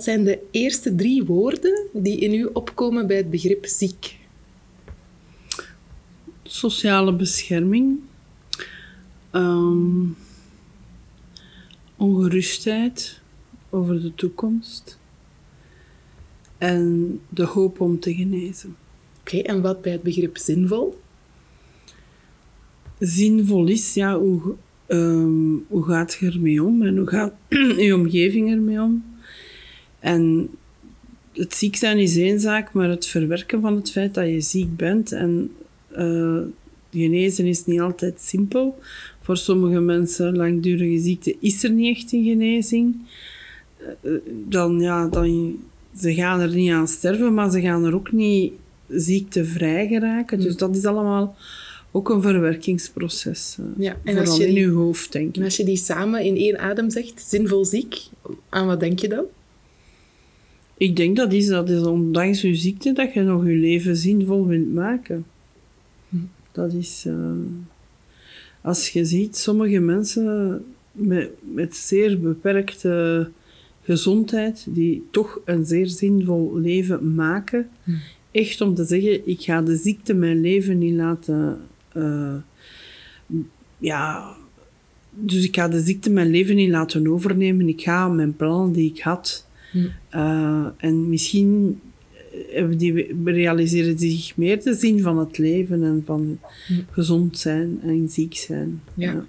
Wat zijn de eerste drie woorden die in u opkomen bij het begrip ziek? Sociale bescherming. Ehm, ongerustheid over de toekomst. En de hoop om te genezen. Oké, en wat bij het begrip zinvol? Zinvol is, ja, hoe, ehm, hoe gaat je ermee om en hoe gaat je omgeving ermee om? En het ziek zijn is één zaak, maar het verwerken van het feit dat je ziek bent en uh, genezen is niet altijd simpel. Voor sommige mensen, langdurige ziekte, is er niet echt een genezing. Uh, dan, ja, dan, ze gaan er niet aan sterven, maar ze gaan er ook niet ziektevrij geraken. Dus dat is allemaal ook een verwerkingsproces. Ja, en vooral als je in je hoofd, denk ik. En als je die samen in één adem zegt, zinvol ziek, aan wat denk je dan? Ik denk dat is, dat is ondanks je ziekte dat je nog je leven zinvol wilt maken. Dat is... Uh, als je ziet, sommige mensen met, met zeer beperkte gezondheid, die toch een zeer zinvol leven maken, echt om te zeggen, ik ga de ziekte mijn leven niet laten... Uh, ja... Dus ik ga de ziekte mijn leven niet laten overnemen. Ik ga mijn plan die ik had uh, en misschien hebben die, realiseren zich meer de zin van het leven en van gezond zijn en ziek zijn. Ja.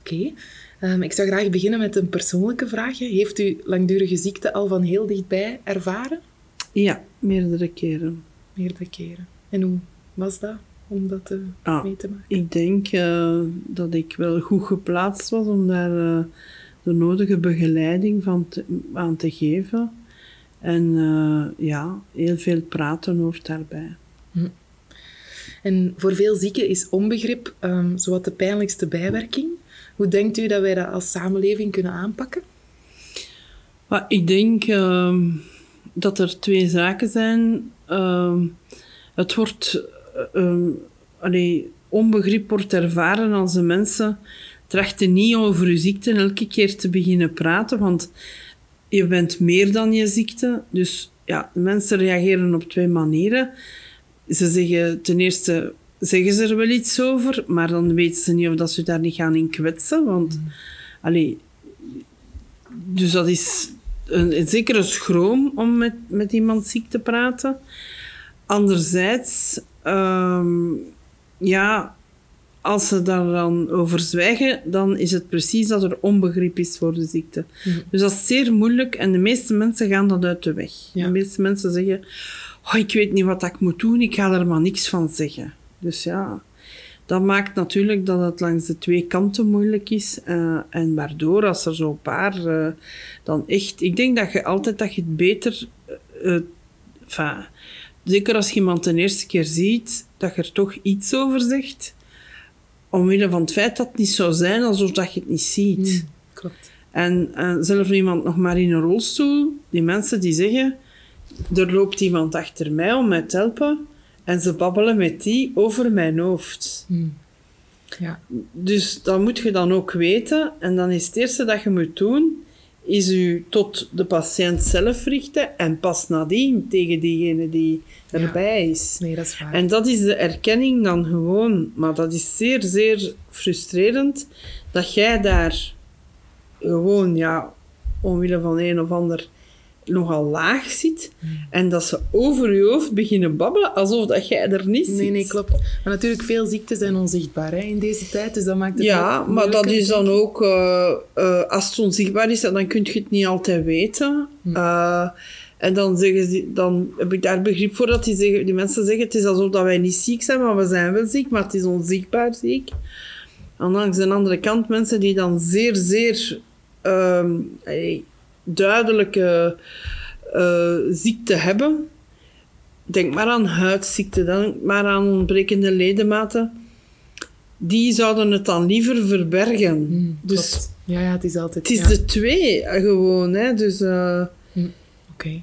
Oké. Ehm, ik zou graag beginnen met een persoonlijke vraag. Heeft u langdurige ziekte al van heel dichtbij ervaren? Ja, meerdere keren. Meerdere keren. En hoe was dat om dat te ah, mee te maken? Ik denk uh, dat ik wel goed geplaatst was om daar de nodige begeleiding van aan te geven. En uh, ja, heel veel praten hoort daarbij. Hm. En voor veel zieken is onbegrip um, zowat de pijnlijkste bijwerking. Hoe denkt u dat wij dat als samenleving kunnen aanpakken? Maar ik denk uh, dat er twee zaken zijn. Uh, het wordt... Allee, onbegrip wordt ervaren als de mensen trachten niet over je ziekte elke keer te beginnen praten, want je bent meer dan je ziekte. Dus ja, mensen reageren op twee manieren. Ze zeggen ten eerste zeggen ze er wel iets over, maar dan weten ze niet of dat ze daar niet gaan in kwetsen. Want, mm. allee, dus dat is een, een zekere schroom om met, met iemand ziek te praten. Anderzijds, um, ja, als ze daar dan over zwijgen, dan is het precies dat er onbegrip is voor de ziekte. Mhm. Dus dat is zeer moeilijk en de meeste mensen gaan dat uit de weg. De meeste mensen zeggen, oh, ik weet niet wat ik moet doen, ik ga er maar niks van zeggen. Dus ja, dat maakt natuurlijk dat het langs de twee kanten moeilijk is. Uh, en waardoor, als er zo'n paar uh, dan echt... Ik denk dat je altijd dat je het beter... Uh, zeker als je iemand de eerste keer ziet, dat je er toch iets over zegt omwille van het feit dat het niet zou zijn alsof dat je het niet ziet. Mm, klopt. En uh, zelf iemand nog maar in een rolstoel, die mensen die zeggen, er loopt iemand achter mij om mij te helpen en ze babbelen met die over mijn hoofd. Mm. Ja. Dus dat moet je dan ook weten en dan is het eerste dat je moet doen, is u tot de patiënt zelf richten en pas nadien tegen diegene die erbij is. Nee, dat is waar. En dat is de erkenning dan gewoon. Maar dat is zeer, zeer frustrerend dat jij daar gewoon, ja, omwille van een of ander nogal laag zit en dat ze over je hoofd beginnen babbelen alsof dat jij er niet zit. Nee, nee, klopt. Maar natuurlijk, veel ziekten zijn onzichtbaar hè, in deze tijd, dus dat maakt het Ja, maar dat is dan ook... Uh, uh, als het onzichtbaar is, dan kun je het niet altijd weten. Hmm. Uh, en dan, zeggen ze, dan heb ik daar begrip voor dat die, zeggen, die mensen zeggen het is alsof dat wij niet ziek zijn, maar we zijn wel ziek, maar het is onzichtbaar ziek. En langs de andere kant mensen die dan zeer, zeer... Um, duidelijke uh, ziekte hebben. Denk maar aan huidziekte, denk maar aan ontbrekende ledematen. Die zouden het dan liever verbergen. Mm, dus ja, ja, het is altijd... Het is de twee gewoon, hè. Dus... Uh, Oké.